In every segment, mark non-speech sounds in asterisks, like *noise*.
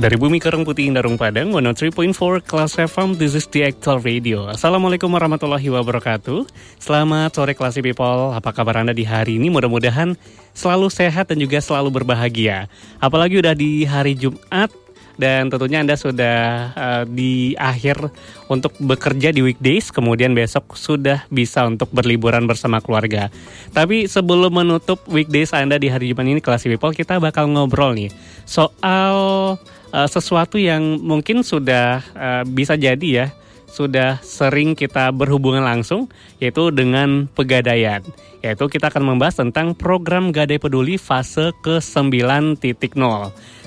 Dari Bumi Kereng Putih Indarung Padang 103.4 Kelas FM This is the actual radio. Assalamualaikum warahmatullahi wabarakatuh. Selamat sore Kelas People Apa kabar Anda di hari ini? Mudah-mudahan selalu sehat dan juga selalu berbahagia. Apalagi udah di hari Jumat dan tentunya Anda sudah uh, di akhir untuk bekerja di weekdays, kemudian besok sudah bisa untuk berliburan bersama keluarga. Tapi sebelum menutup weekdays Anda di hari Jumat ini, kelas people, kita bakal ngobrol nih soal uh, sesuatu yang mungkin sudah uh, bisa jadi ya sudah sering kita berhubungan langsung yaitu dengan pegadaian. Yaitu kita akan membahas tentang program Gadai Peduli fase ke-9.0.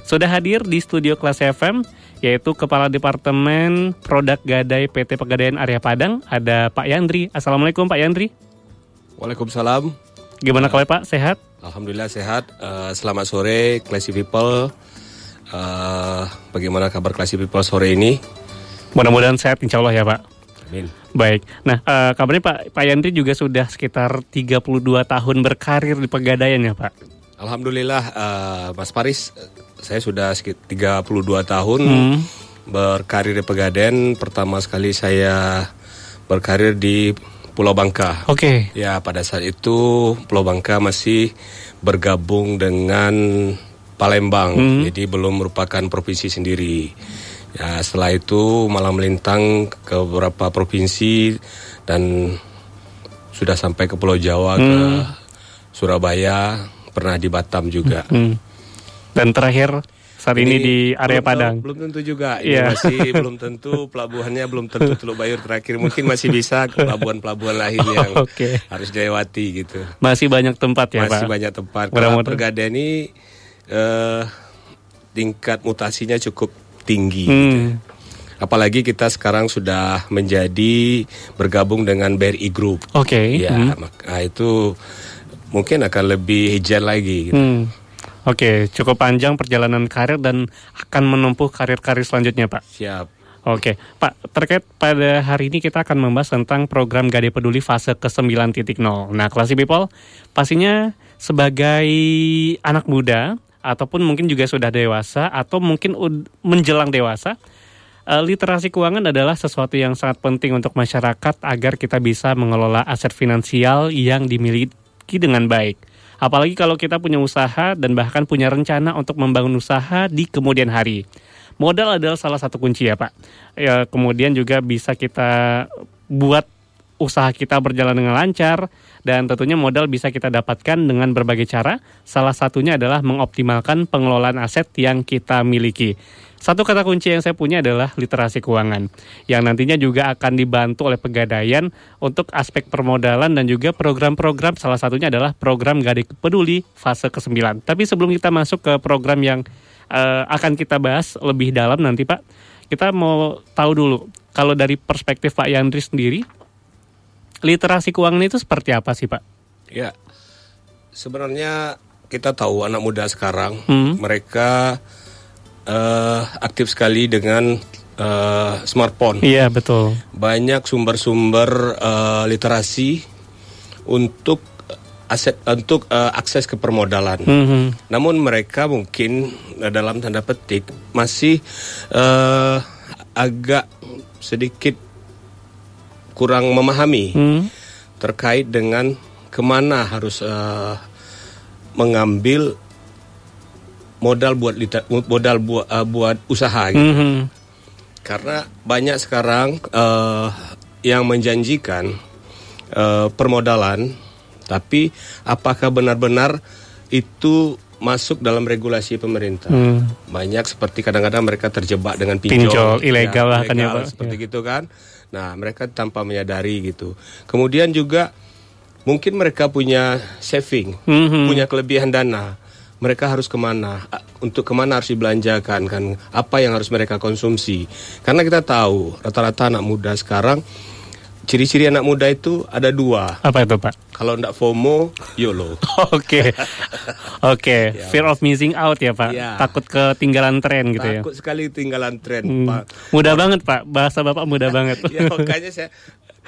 Sudah hadir di studio kelas FM yaitu Kepala Departemen Produk Gadai PT Pegadaian Area Padang ada Pak Yandri. Assalamualaikum Pak Yandri. Waalaikumsalam. Gimana kalau Pak sehat? Alhamdulillah sehat. Uh, selamat sore Classy People. Uh, bagaimana kabar Classy People sore ini? Mudah-mudahan sehat insya Allah ya Pak. Amin. Baik. Nah, uh, kabarnya Pak Pak Yandri juga sudah sekitar 32 tahun berkarir di Pegadaian ya Pak. Alhamdulillah uh, Mas Paris saya sudah sekitar 32 tahun hmm. berkarir di Pegadaian. Pertama sekali saya berkarir di Pulau Bangka. Oke. Okay. Ya, pada saat itu Pulau Bangka masih bergabung dengan Palembang. Hmm. Jadi belum merupakan provinsi sendiri. Ya, setelah itu malah melintang ke beberapa provinsi dan sudah sampai ke Pulau Jawa, hmm. ke Surabaya, pernah di Batam juga. Hmm. Dan terakhir saat ini, ini di area belum, Padang. Belum tentu juga. Ini yeah. masih *laughs* belum tentu pelabuhannya belum tentu Teluk Bayur terakhir. Mungkin masih bisa ke pelabuhan-pelabuhan lain *laughs* yang okay. harus dilewati gitu. Masih banyak tempat ya, masih Pak. Masih banyak tempat. Karena pergada uh, tingkat mutasinya cukup tinggi. Hmm. Gitu. Apalagi kita sekarang sudah menjadi bergabung dengan BRI Group. Oke. Okay. Ya, hmm. maka itu mungkin akan lebih hijau lagi. Gitu. Hmm. Oke, cukup panjang perjalanan karir dan akan menempuh karir-karir selanjutnya, Pak. Siap. Oke, Pak, terkait pada hari ini kita akan membahas tentang program Gade Peduli fase ke-9.0. Nah, Classy People, pastinya sebagai anak muda, ataupun mungkin juga sudah dewasa, atau mungkin menjelang dewasa, eh, literasi keuangan adalah sesuatu yang sangat penting untuk masyarakat agar kita bisa mengelola aset finansial yang dimiliki dengan baik. Apalagi kalau kita punya usaha dan bahkan punya rencana untuk membangun usaha di kemudian hari. Modal adalah salah satu kunci ya Pak. Ya, kemudian juga bisa kita buat usaha kita berjalan dengan lancar dan tentunya modal bisa kita dapatkan dengan berbagai cara. Salah satunya adalah mengoptimalkan pengelolaan aset yang kita miliki. Satu kata kunci yang saya punya adalah literasi keuangan, yang nantinya juga akan dibantu oleh pegadaian untuk aspek permodalan dan juga program-program salah satunya adalah program Gadik Peduli fase ke-9. Tapi sebelum kita masuk ke program yang uh, akan kita bahas lebih dalam nanti Pak, kita mau tahu dulu kalau dari perspektif Pak Yandri sendiri, literasi keuangan itu seperti apa sih Pak? Ya, sebenarnya kita tahu anak muda sekarang hmm. mereka uh, aktif sekali dengan uh, smartphone. Iya betul. Banyak sumber-sumber uh, literasi untuk aset untuk uh, akses ke permodalan. Mm -hmm. Namun mereka mungkin dalam tanda petik masih uh, agak sedikit kurang memahami mm. terkait dengan ke mana harus uh, mengambil modal buat modal buat uh, buat usaha gitu. Mm -hmm. Karena banyak sekarang uh, yang menjanjikan uh, permodalan, tapi apakah benar-benar itu masuk dalam regulasi pemerintah? Mm. Banyak seperti kadang-kadang mereka terjebak dengan pinjol, pinjol ilegal ya, lah kan ya. Seperti ya. gitu kan. Nah, mereka tanpa menyadari gitu. Kemudian juga mungkin mereka punya saving, mm -hmm. punya kelebihan dana mereka harus ke mana? untuk ke mana harus dibelanjakan kan apa yang harus mereka konsumsi karena kita tahu rata-rata anak muda sekarang ciri-ciri anak muda itu ada dua Apa itu Pak? kalau ndak FOMO YOLO *laughs* Oke, oke. Ya. Fear of missing out ya Pak. Ya. Takut ketinggalan tren gitu ya. takut sekali tinggalan tren Hmm. Pak Mudah banget Pak. Bahasa Bapak mudah *laughs* banget. ya makanya saya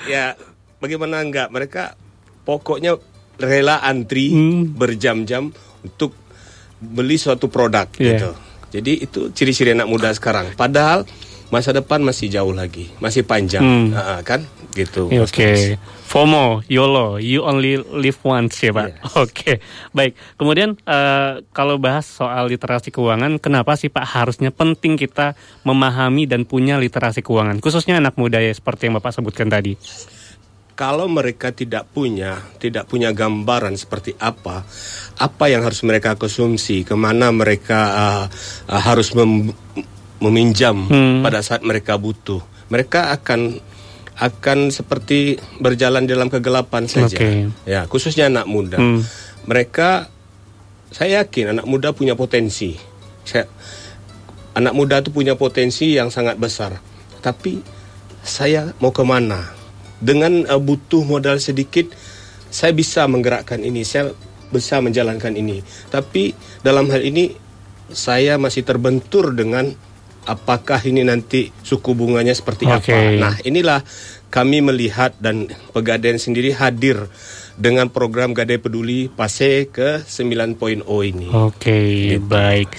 ya bagaimana enggak mereka pokoknya rela antri Hmm. berjam-jam untuk beli suatu produk Iya. gitu. Jadi itu ciri-ciri anak muda sekarang. Padahal masa depan masih jauh lagi, masih panjang, Hmm. Ah, kan? Gitu. Oke, Mas Faris. FOMO, YOLO, you only live once ya Pak. Yes. Oke, baik. Kemudian eh, kalau bahas soal literasi keuangan, kenapa sih Pak harusnya penting kita memahami dan punya literasi keuangan, khususnya anak muda ya seperti yang Bapak sebutkan tadi. Kalau mereka tidak punya, tidak punya gambaran seperti apa, apa yang harus mereka konsumsi, ke mana mereka ah, ah, harus mem- meminjam Hmm. pada saat mereka butuh, mereka akan akan seperti berjalan dalam kegelapan saja. Oke. Ya, khususnya anak muda. Hmm. Mereka, saya yakin anak muda punya potensi. Saya, anak muda itu punya potensi yang sangat besar. Tapi saya mau ke mana? Dengan uh, butuh modal sedikit, saya bisa menggerakkan ini. Saya bisa menjalankan ini. Tapi dalam hal ini, saya masih terbentur dengan apakah ini nanti suku bunganya seperti Oke. apa. Nah, inilah kami melihat dan Pegadaian sendiri hadir dengan program Gadai Peduli PASE ke 9.0 ini. Oke, Gitu. baik.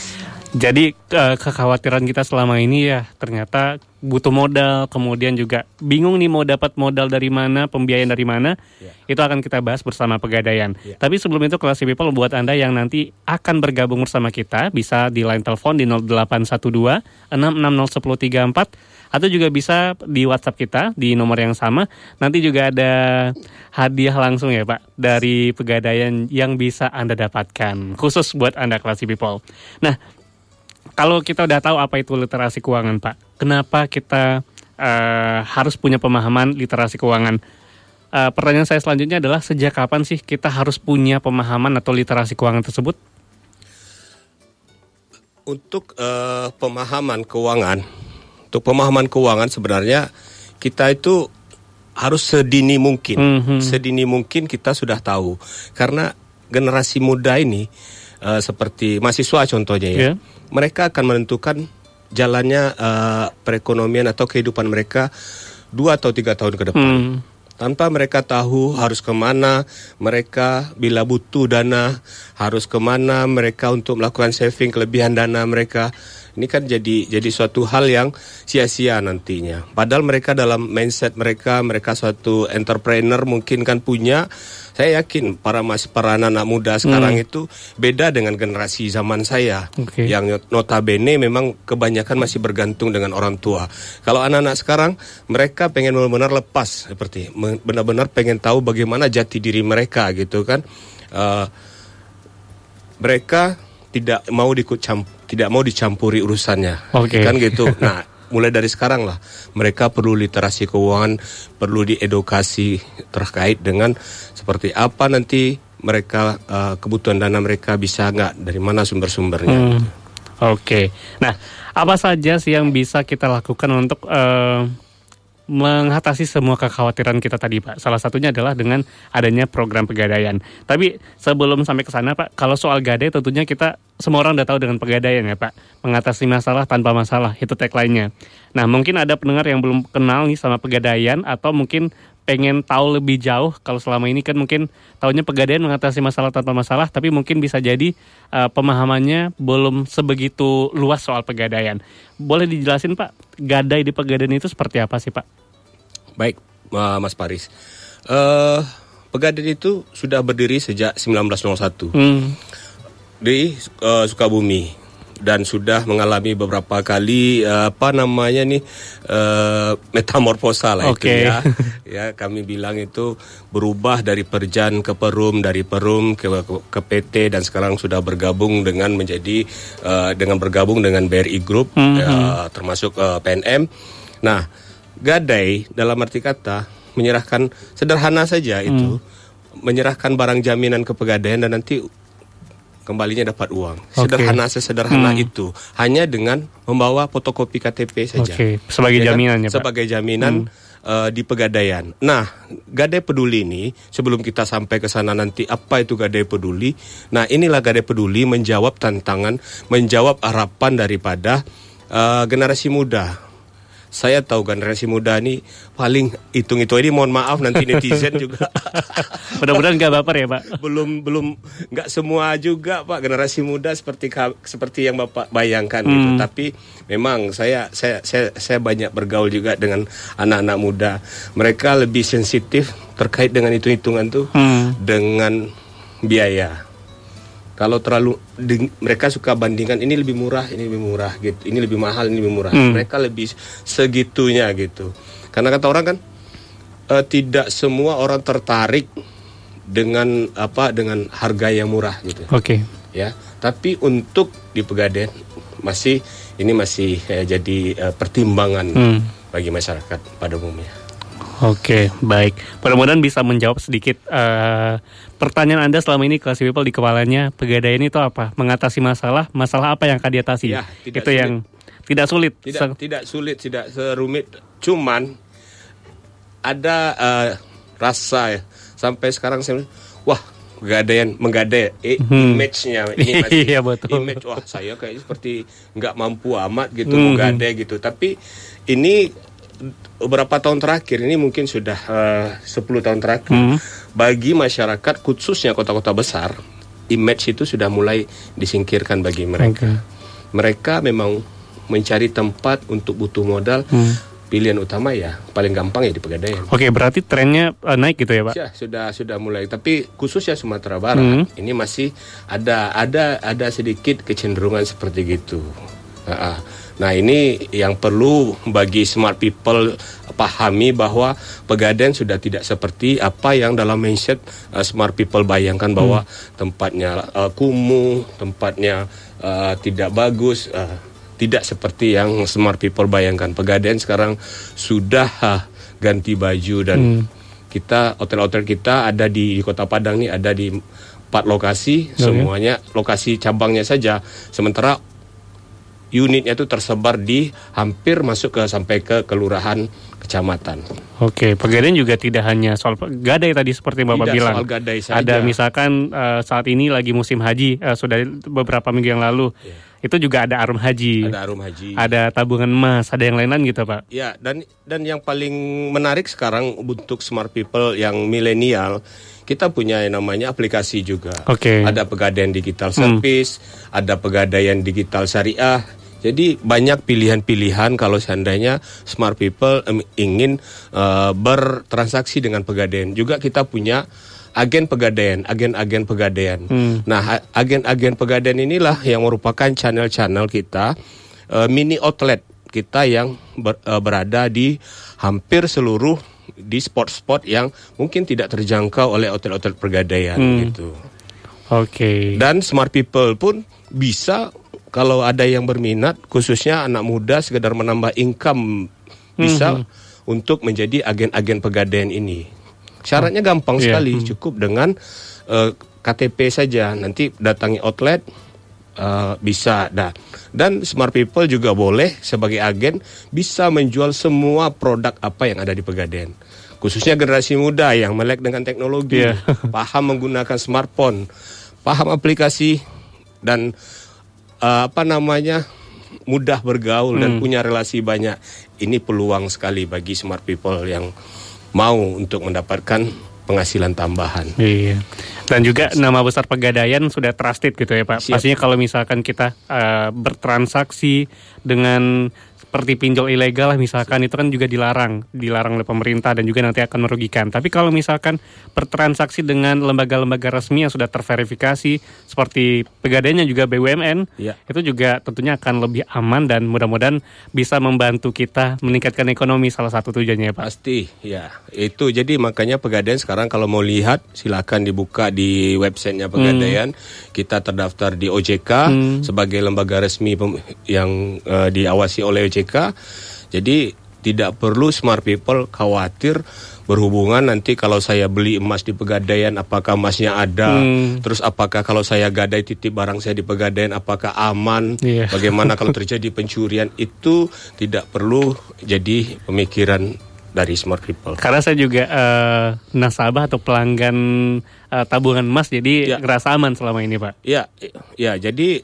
Jadi eh, kekhawatiran kita selama ini ya ternyata butuh modal, kemudian juga bingung nih mau dapat modal dari mana, pembiayaan dari mana. Ya. Itu akan kita bahas bersama Pegadaian. Ya. Tapi sebelum itu kelas people buat Anda yang nanti akan bergabung bersama kita bisa di line telepon di 0812 660134 atau juga bisa di WhatsApp kita di nomor yang sama. Nanti juga ada hadiah langsung ya Pak dari Pegadaian yang bisa Anda dapatkan khusus buat Anda kelas people. Nah, kalau kita udah tahu apa itu literasi keuangan, Pak, kenapa kita eh, harus punya pemahaman literasi keuangan? Eh, pertanyaan saya selanjutnya adalah sejak kapan sih kita harus punya pemahaman atau literasi keuangan tersebut? Untuk eh, pemahaman keuangan, untuk pemahaman keuangan sebenarnya kita itu harus sedini mungkin, Mhm. sedini mungkin kita sudah tahu karena generasi muda ini eh, seperti mahasiswa contohnya ya, Iya. mereka akan menentukan jalannya eh, perekonomian atau kehidupan mereka dua atau tiga tahun ke depan. Hmm. Tanpa mereka tahu harus ke mana, mereka bila butuh dana harus ke mana, mereka untuk melakukan saving kelebihan dana mereka. Ini kan jadi jadi suatu hal yang sia-sia nantinya. Padahal mereka dalam mindset mereka, mereka suatu entrepreneur mungkin kan punya. Saya yakin para mas para anak, -anak muda sekarang itu beda dengan generasi zaman saya Oke. yang notabene memang kebanyakan masih bergantung dengan orang tua. Kalau anak-anak sekarang mereka pengen benar-benar lepas seperti benar-benar pengen tahu bagaimana jati diri mereka gitu kan. Eh, mereka tidak mau diikut camp- tidak mau dicampuri urusannya. Oke. Kan gitu. Nah, mulai dari sekarang lah mereka perlu literasi keuangan, perlu diedukasi terkait dengan seperti apa nanti mereka eh, kebutuhan dana mereka bisa nggak dari mana sumber-sumbernya. Hmm. Oke. Nah, apa saja sih yang bisa kita lakukan untuk eh, mengatasi semua kekhawatiran kita tadi, Pak? Salah satunya adalah dengan adanya program pegadaian. Tapi sebelum sampai ke sana, Pak, kalau soal gadai tentunya kita semua orang udah tahu dengan pegadaian ya, Pak. Mengatasi masalah tanpa masalah itu tagline-nya. Nah, mungkin ada pendengar yang belum kenal nih sama pegadaian atau mungkin pengen tahu lebih jauh kalau selama ini kan mungkin tahunya pegadaian mengatasi masalah tanpa masalah tapi mungkin bisa jadi uh, pemahamannya belum sebegitu luas soal pegadaian. Boleh dijelasin Pak, gadai di pegadaian itu seperti apa sih Pak? Baik, Ma- Mas Paris. Eh Pegadaian itu sudah berdiri sejak 1901 Hmm, di eh, Sukabumi dan sudah mengalami beberapa kali eh, apa namanya nih eh, metamorfosa lah itu Oke. ya. *laughs* Ya kami bilang itu berubah dari Perjan ke Perum, dari Perum ke, ke, PT dan sekarang sudah bergabung dengan menjadi eh, dengan bergabung dengan BRI Group Mhm. ya, termasuk eh, PNM. Nah, gadai dalam arti kata menyerahkan sederhana saja itu menyerahkan barang jaminan ke pegadaian dan nanti kembalinya dapat uang. Sederhana sesederhana Hmm. itu, hanya dengan membawa fotokopi KTP saja. Oke, sebagai Ya kan? jaminan ya, Pak. Hmm. Sebagai jaminan eh, di pegadaian. Nah, Gadai Peduli ini sebelum kita sampai ke sana nanti apa itu Gadai Peduli? Nah, inilah Gadai Peduli menjawab tantangan, menjawab harapan daripada eh, generasi muda. Saya tahu generasi muda ini paling hitung-hitung ini mohon maaf nanti netizen *laughs* juga Mudah-mudahan nggak baper ya Pak. belum belum nggak semua juga pak generasi muda seperti seperti yang bapak bayangkan gitu Hmm. tapi memang saya saya saya saya banyak bergaul juga dengan anak-anak muda mereka lebih sensitif terkait dengan hitung hitungan tuh Hmm. dengan biaya kalau terlalu di- mereka suka bandingkan ini lebih murah ini lebih murah gitu ini lebih mahal ini lebih murah Hmm. mereka lebih segitunya gitu karena kata orang kan eh, tidak semua orang tertarik dengan apa dengan harga yang murah gitu Oke. ya tapi untuk di pegadaian masih ini masih eh, jadi eh, pertimbangan Hmm. bagi masyarakat pada umumnya Oke, baik. Mudah-mudahan bisa menjawab sedikit eh, pertanyaan Anda selama ini kelas people di kepalanya. Pegadaian itu apa? Mengatasi masalah, masalah apa yang akan diatasi? Ya, tidak itu yang tidak sulit. tidak Se- tidak sulit tidak serumit cuman ada eh, rasa ya sampai sekarang saya wah pegadaian menggadai eh, Hmm. image-nya *laughs* ini masih Iya, betul. image wah saya kayak seperti nggak mampu amat gitu Hmm. menggadai gitu tapi ini beberapa tahun terakhir ini mungkin sudah eh, 10 tahun terakhir Hmm. bagi masyarakat khususnya kota-kota besar image itu sudah mulai disingkirkan bagi mereka Oke. mereka memang mencari tempat untuk butuh modal Hmm. pilihan utama ya paling gampang ya di pegadaian Oke, berarti trennya eh, naik gitu ya, Pak? ya sudah sudah mulai tapi khususnya Sumatera Barat Hmm. ini masih ada ada ada sedikit kecenderungan seperti gitu Ah, ah. Nah ini yang perlu bagi smart people pahami bahwa pegadaian sudah tidak seperti apa yang dalam mindset uh, smart people bayangkan bahwa tempatnya uh, kumuh tempatnya uh, tidak bagus uh, tidak seperti yang smart people bayangkan pegadaian sekarang sudah uh, ganti baju dan Hmm. kita hotel-hotel kita ada di, di Kota Padang nih ada di empat lokasi Oh, ya? semuanya lokasi cabangnya saja sementara unitnya itu tersebar di hampir masuk ke sampai ke kelurahan kecamatan Oke, pegadaian juga tidak hanya soal gadai tadi seperti Bapak Tidak bilang. soal gadai saja. Ada misalkan eh, saat ini lagi musim haji, eh, sudah beberapa minggu yang lalu. Itu juga ada arum haji. Ada arum haji Ada tabungan emas, ada yang lain-lain gitu, Pak. ya dan dan yang paling menarik sekarang untuk smart people yang milenial kita punya yang namanya aplikasi juga Oke. ada pegadaian digital service ada pegadaian digital syariah jadi banyak pilihan-pilihan kalau seandainya smart people ingin eh, bertransaksi dengan pegadaian. Juga kita punya agen pegadaian, agen-agen pegadaian. Hmm. Nah, agen-agen pegadaian inilah yang merupakan channel-channel kita eh, mini outlet kita yang ber- eh, berada di hampir seluruh di spot-spot yang mungkin tidak terjangkau oleh hotel-hotel pegadaian Hmm. gitu. Oke. Dan smart people pun bisa kalau ada yang berminat khususnya anak muda sekedar menambah income bisa untuk menjadi agen-agen pegadaian ini. Syaratnya gampang Iya. sekali, cukup dengan eh, KTP saja. Nanti datangi outlet eh, bisa dah. Dan smart people juga boleh sebagai agen bisa menjual semua produk apa yang ada di pegadaian. Khususnya generasi muda yang melek dengan teknologi, Iya. *laughs* paham menggunakan smartphone, paham aplikasi dan eh, apa namanya mudah bergaul dan punya relasi banyak. Ini peluang sekali bagi smart people yang mau untuk mendapatkan penghasilan tambahan. Iya. Dan juga nama besar pegadaian sudah trusted gitu ya Pak. Siap. Pastinya kalau misalkan kita eh, bertransaksi dengan seperti pinjol ilegal lah misalkan itu kan juga dilarang, dilarang oleh pemerintah dan juga nanti akan merugikan. Tapi kalau misalkan bertransaksi dengan lembaga-lembaga resmi yang sudah terverifikasi seperti pegadaiannya juga BUMN, Ya. itu juga tentunya akan lebih aman dan mudah-mudahan bisa membantu kita meningkatkan ekonomi salah satu tujuannya ya Pak. Pasti, ya. Itu jadi makanya Pegadaian sekarang kalau mau lihat silakan dibuka di websitenya Pegadaian. Kita terdaftar di OJK sebagai lembaga resmi yang eh, diawasi oleh OJK. Jadi tidak perlu smart people khawatir berhubungan nanti kalau saya beli emas di pegadaian apakah emasnya ada hmm. terus apakah kalau saya gadai titip barang saya di pegadaian apakah aman yeah. bagaimana kalau terjadi pencurian itu tidak perlu jadi pemikiran dari smart people karena saya juga uh, nasabah atau pelanggan uh, tabungan emas jadi ya. ngerasa aman selama ini pak ya ya jadi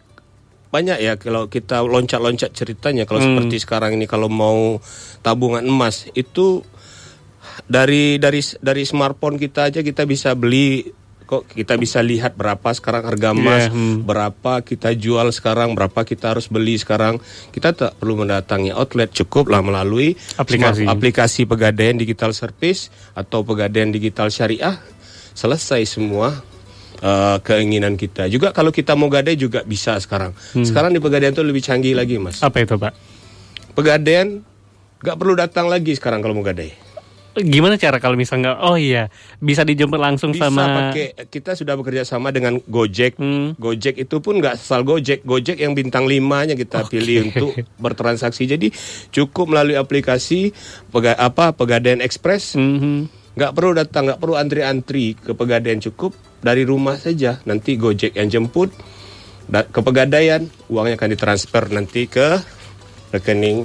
banyak ya kalau kita loncat-loncat ceritanya kalau hmm. seperti sekarang ini kalau mau tabungan emas itu dari dari dari smartphone kita aja kita bisa beli kok kita bisa lihat berapa sekarang harga emas, yeah, hmm. berapa kita jual sekarang, berapa kita harus beli sekarang. Kita tak perlu mendatangi outlet, cukuplah melalui aplikasi aplikasi pegadaian digital service atau pegadaian digital syariah. Selesai semua uh, keinginan kita. Juga kalau kita mau gadai juga bisa sekarang. Hmm. Sekarang di pegadaian itu lebih canggih lagi, Mas. Apa itu, Pak? Pegadaian nggak perlu datang lagi sekarang kalau mau gadai. Gimana cara kalau misalnya oh iya bisa dijemput langsung bisa sama pakai kita sudah bekerja sama dengan Gojek. Hmm. Gojek itu pun nggak asal Gojek, Gojek yang bintang limanya kita okay. pilih untuk bertransaksi. Jadi cukup melalui aplikasi pega, apa Pegadaian Express. Hmm. Nggak perlu datang, nggak perlu antri-antri ke Pegadaian cukup dari rumah saja. Nanti Gojek yang jemput ke Pegadaian, uangnya akan ditransfer nanti ke rekening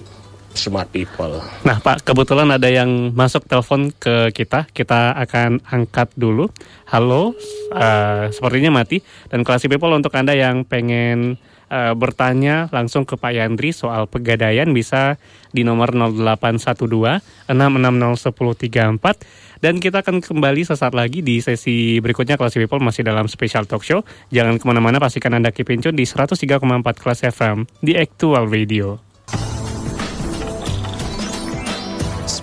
smart people. Nah, Pak, kebetulan ada yang masuk telepon ke kita. Kita akan angkat dulu. Halo, uh, sepertinya mati. Dan kelas people untuk Anda yang pengen uh, bertanya langsung ke Pak Yandri soal pegadaian bisa di nomor 0812 660 1034 dan kita akan kembali sesaat lagi di sesi berikutnya kelas people masih dalam special talk show. Jangan ke mana-mana, pastikan Anda keep di 103,4 kelas FM di Actual Radio.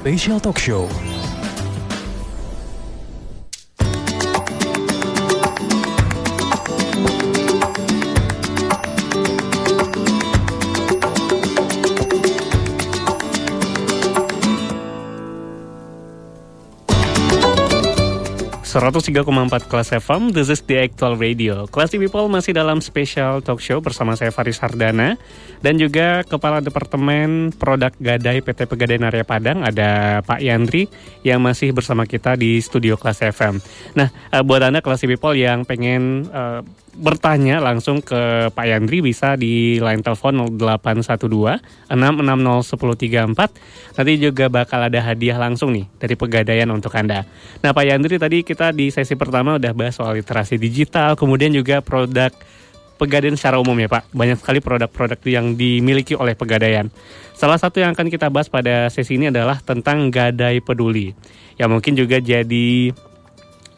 Special Talk Show. 103,4 kelas FM, this is the actual radio. Classy People masih dalam special talk show bersama saya Faris Hardana dan juga Kepala Departemen Produk Gadai PT Pegadaian Area Padang ada Pak Yandri yang masih bersama kita di studio kelas FM. Nah, uh, buat Anda Classy People yang pengen uh, bertanya langsung ke Pak Yandri bisa di line telepon 0812 660 1034. Nanti juga bakal ada hadiah langsung nih dari Pegadaian untuk Anda. Nah, Pak Yandri tadi kita di sesi pertama udah bahas soal literasi digital, kemudian juga produk Pegadaian secara umum ya Pak. Banyak sekali produk-produk yang dimiliki oleh Pegadaian. Salah satu yang akan kita bahas pada sesi ini adalah tentang Gadai Peduli. Yang mungkin juga jadi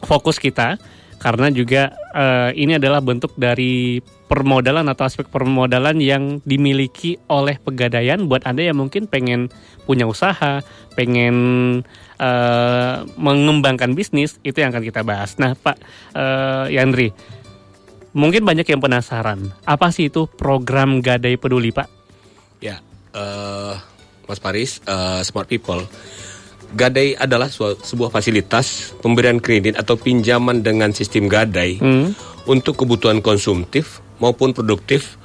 fokus kita karena juga uh, ini adalah bentuk dari permodalan atau aspek permodalan yang dimiliki oleh pegadaian buat anda yang mungkin pengen punya usaha, pengen uh, mengembangkan bisnis itu yang akan kita bahas. Nah, Pak uh, Yandri, mungkin banyak yang penasaran apa sih itu program Gadai Peduli, Pak? Ya, uh, Mas Paris, uh, Smart People Gadai adalah sebuah fasilitas pemberian kredit atau pinjaman dengan sistem gadai hmm. untuk kebutuhan konsumtif maupun produktif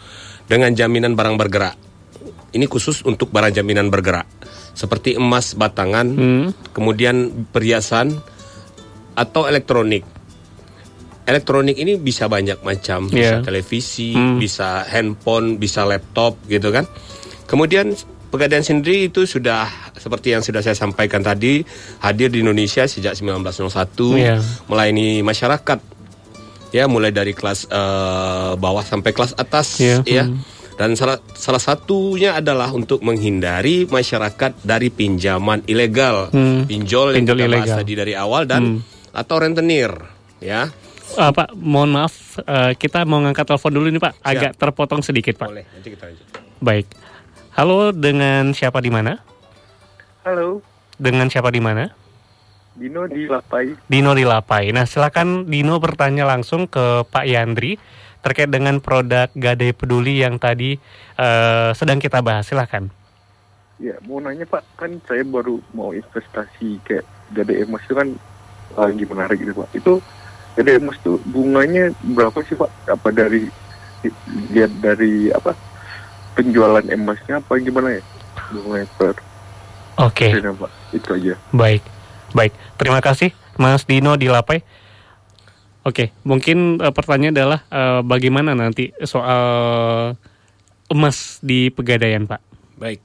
dengan jaminan barang bergerak. Ini khusus untuk barang jaminan bergerak seperti emas batangan, hmm. kemudian perhiasan atau elektronik. Elektronik ini bisa banyak macam, yeah. bisa televisi, hmm. bisa handphone, bisa laptop gitu kan. Kemudian Pegadaian sendiri itu sudah seperti yang sudah saya sampaikan tadi hadir di Indonesia sejak 1901 yeah. melayani masyarakat ya mulai dari kelas uh, bawah sampai kelas atas yeah. ya hmm. dan salah salah satunya adalah untuk menghindari masyarakat dari pinjaman ilegal hmm. pinjol, pinjol yang kita ilegal. tadi dari awal dan hmm. atau rentenir ya Uh, Pak, mohon maaf, uh, kita mau ngangkat telepon dulu nih Pak, agak Siap. terpotong sedikit Pak. Boleh, nanti kita lanjut. Baik, Halo, dengan siapa di mana? Halo. Dengan siapa di mana? Dino di Lapai. Dino di Lapai. Nah, silakan Dino bertanya langsung ke Pak Yandri terkait dengan produk Gadai Peduli yang tadi uh, sedang kita bahas. Silakan. Ya, mau nanya Pak, kan saya baru mau investasi kayak Gadai Emas itu kan lagi menarik gitu Pak. Itu Gadai Emas itu bunganya berapa sih Pak? Apa dari lihat dari apa penjualan emasnya apa gimana ya? Bunga per Oke. Pak. Itu aja. Baik, baik. Terima kasih, Mas Dino di Lapai. Oke, mungkin uh, pertanyaan adalah uh, bagaimana nanti soal emas di Pegadaian, Pak? Baik.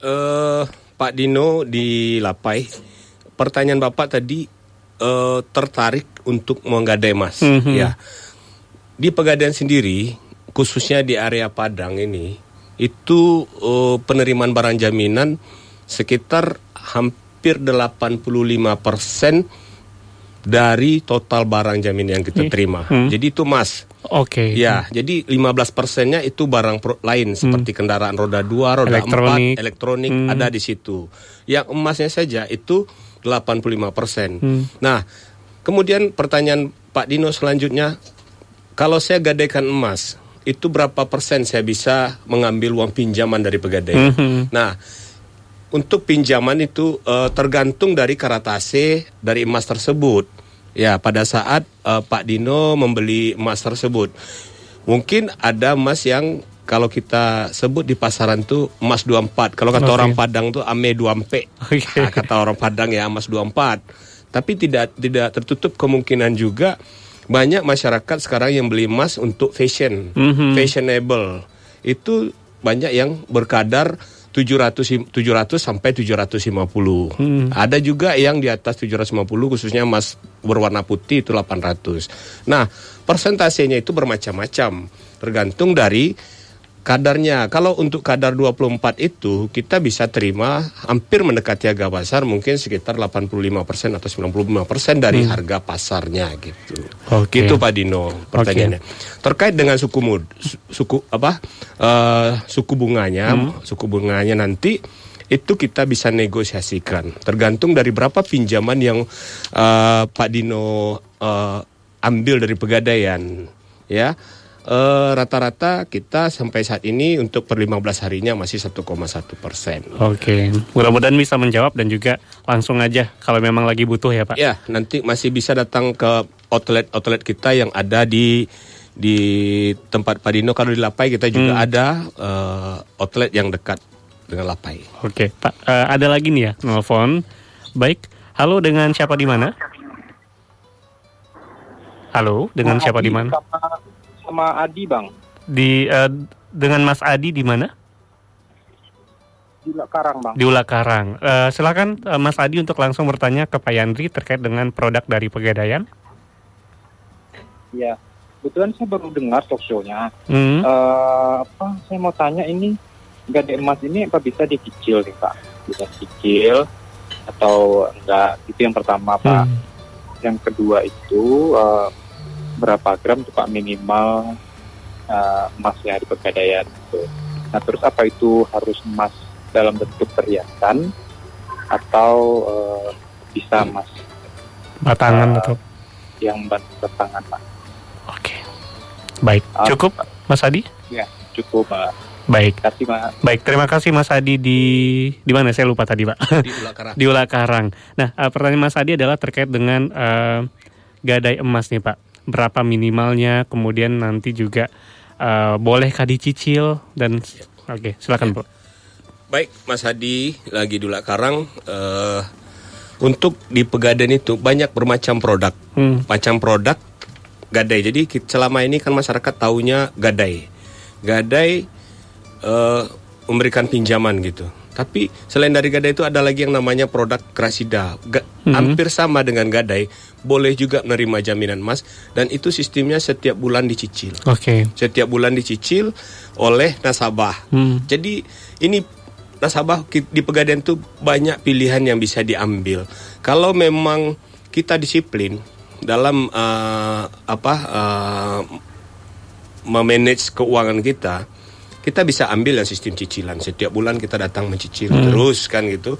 Eh Pak Dino di Lapai, pertanyaan Bapak tadi eh, tertarik untuk menggadai emas. Mhm. Ya. Di Pegadaian sendiri, khususnya di area Padang ini, itu eh, penerimaan barang jaminan sekitar hampir 85% dari total barang jaminan yang kita Hmm. terima. Hmm. Jadi itu emas. Oke. Ya, jadi 15 persennya itu barang pro- lain seperti kendaraan roda 2, roda Hmm. Elektronik. 4, elektronik Hmm. ada di situ. Yang emasnya saja itu 85 persen. Hmm. Nah, kemudian pertanyaan Pak Dino selanjutnya, kalau saya gadaikan emas, itu berapa persen saya bisa mengambil uang pinjaman dari pegadaian? Mhm. Nah, untuk pinjaman itu eh, tergantung dari karatase dari emas tersebut. Ya, pada saat eh, Pak Dino membeli emas tersebut, mungkin ada emas yang kalau kita sebut di pasaran tuh emas 24. Kalau kata Oke. orang Padang tuh ame 2 Oke. Nah, kata orang Padang ya emas 24. Tapi tidak tidak tertutup kemungkinan juga banyak masyarakat sekarang yang beli emas untuk fashion, Mhm. fashionable. Itu banyak yang berkadar 700 sim- 700 sampai 750. Hmm. Ada juga yang di atas 750 khususnya emas berwarna putih itu 800. Nah, persentasenya itu bermacam-macam tergantung dari kadarnya. Kalau untuk kadar 24 itu kita bisa terima hampir mendekati harga pasar mungkin sekitar 85% atau 95% dari harga pasarnya gitu. Oke. Gitu Pak Dino pertanyaannya. Terkait dengan suku mud, su- suku apa? eh, suku bunganya, suku bunganya nanti itu kita bisa negosiasikan. Tergantung dari berapa pinjaman yang eh, Pak Dino eh, ambil dari pegadaian, ya. Eh, Rata-rata kita sampai saat ini untuk per 15 harinya masih 1,1 persen. Oke, mudah-mudahan bisa menjawab dan juga langsung aja kalau memang lagi butuh ya Pak. Ya, nanti masih bisa datang ke outlet-outlet kita yang ada di di tempat Pak Dino. Kalau di Lapai kita juga ada eh, outlet yang dekat dengan Lapai. Oke, Pak, eh, ada lagi nih ya nelfon. Baik, halo dengan siapa di mana? Halo, dengan siapa di mana? Sama, Adi bang Di eh, dengan Mas Adi di mana? di Karang bang. Di Ula Karang. Eh, silakan eh, Mas Adi untuk langsung bertanya ke Pak Yandri terkait dengan produk dari Pegadaian. Ya, kebetulan saya baru dengar talk show-nya. Hmm. Eh, apa? Saya mau tanya ini gade emas ini apa bisa dicicil nih pak? Bisa dicicil atau enggak? Itu yang pertama pak. Hmm. Yang kedua itu eh, berapa gram tuh pak minimal eh, emasnya di pegadaian itu. Nah terus apa itu harus emas dalam bentuk perhiasan atau eh, bisa emas Batangan Eh, atau yang bertangan pak? Oke. Baik, Ah. cukup Mas Adi? Cukup pak. Baik. Terima kasih pak. Baik, terima kasih Mas Adi di di mana saya lupa tadi, Pak. Di Ulakarang. *laughs* di Ula Karang. Nah, pertanyaan Mas Adi adalah terkait dengan eh, gadai emas nih, Pak. Berapa minimalnya? Kemudian nanti juga eh, bolehkah dicicil dan Oke, silakan, Pak. Baik, Mas Hadi lagi di Ulakarang. eh untuk di Pegadaian itu banyak bermacam produk. Hmm. macam produk gadai. Jadi selama ini kan masyarakat taunya gadai. Gadai eh, memberikan pinjaman gitu. Tapi selain dari gadai itu ada lagi yang namanya produk krasida. Ga- Hampir sama dengan gadai, boleh juga menerima jaminan emas dan itu sistemnya setiap bulan dicicil. Oke. Setiap bulan dicicil oleh nasabah. Hmm. Jadi ini nasabah di pegadaian itu banyak pilihan yang bisa diambil. Kalau memang kita disiplin dalam eh, apa eh, memanage keuangan kita, kita bisa ambil yang sistem cicilan. Setiap bulan kita datang mencicil terus kan gitu.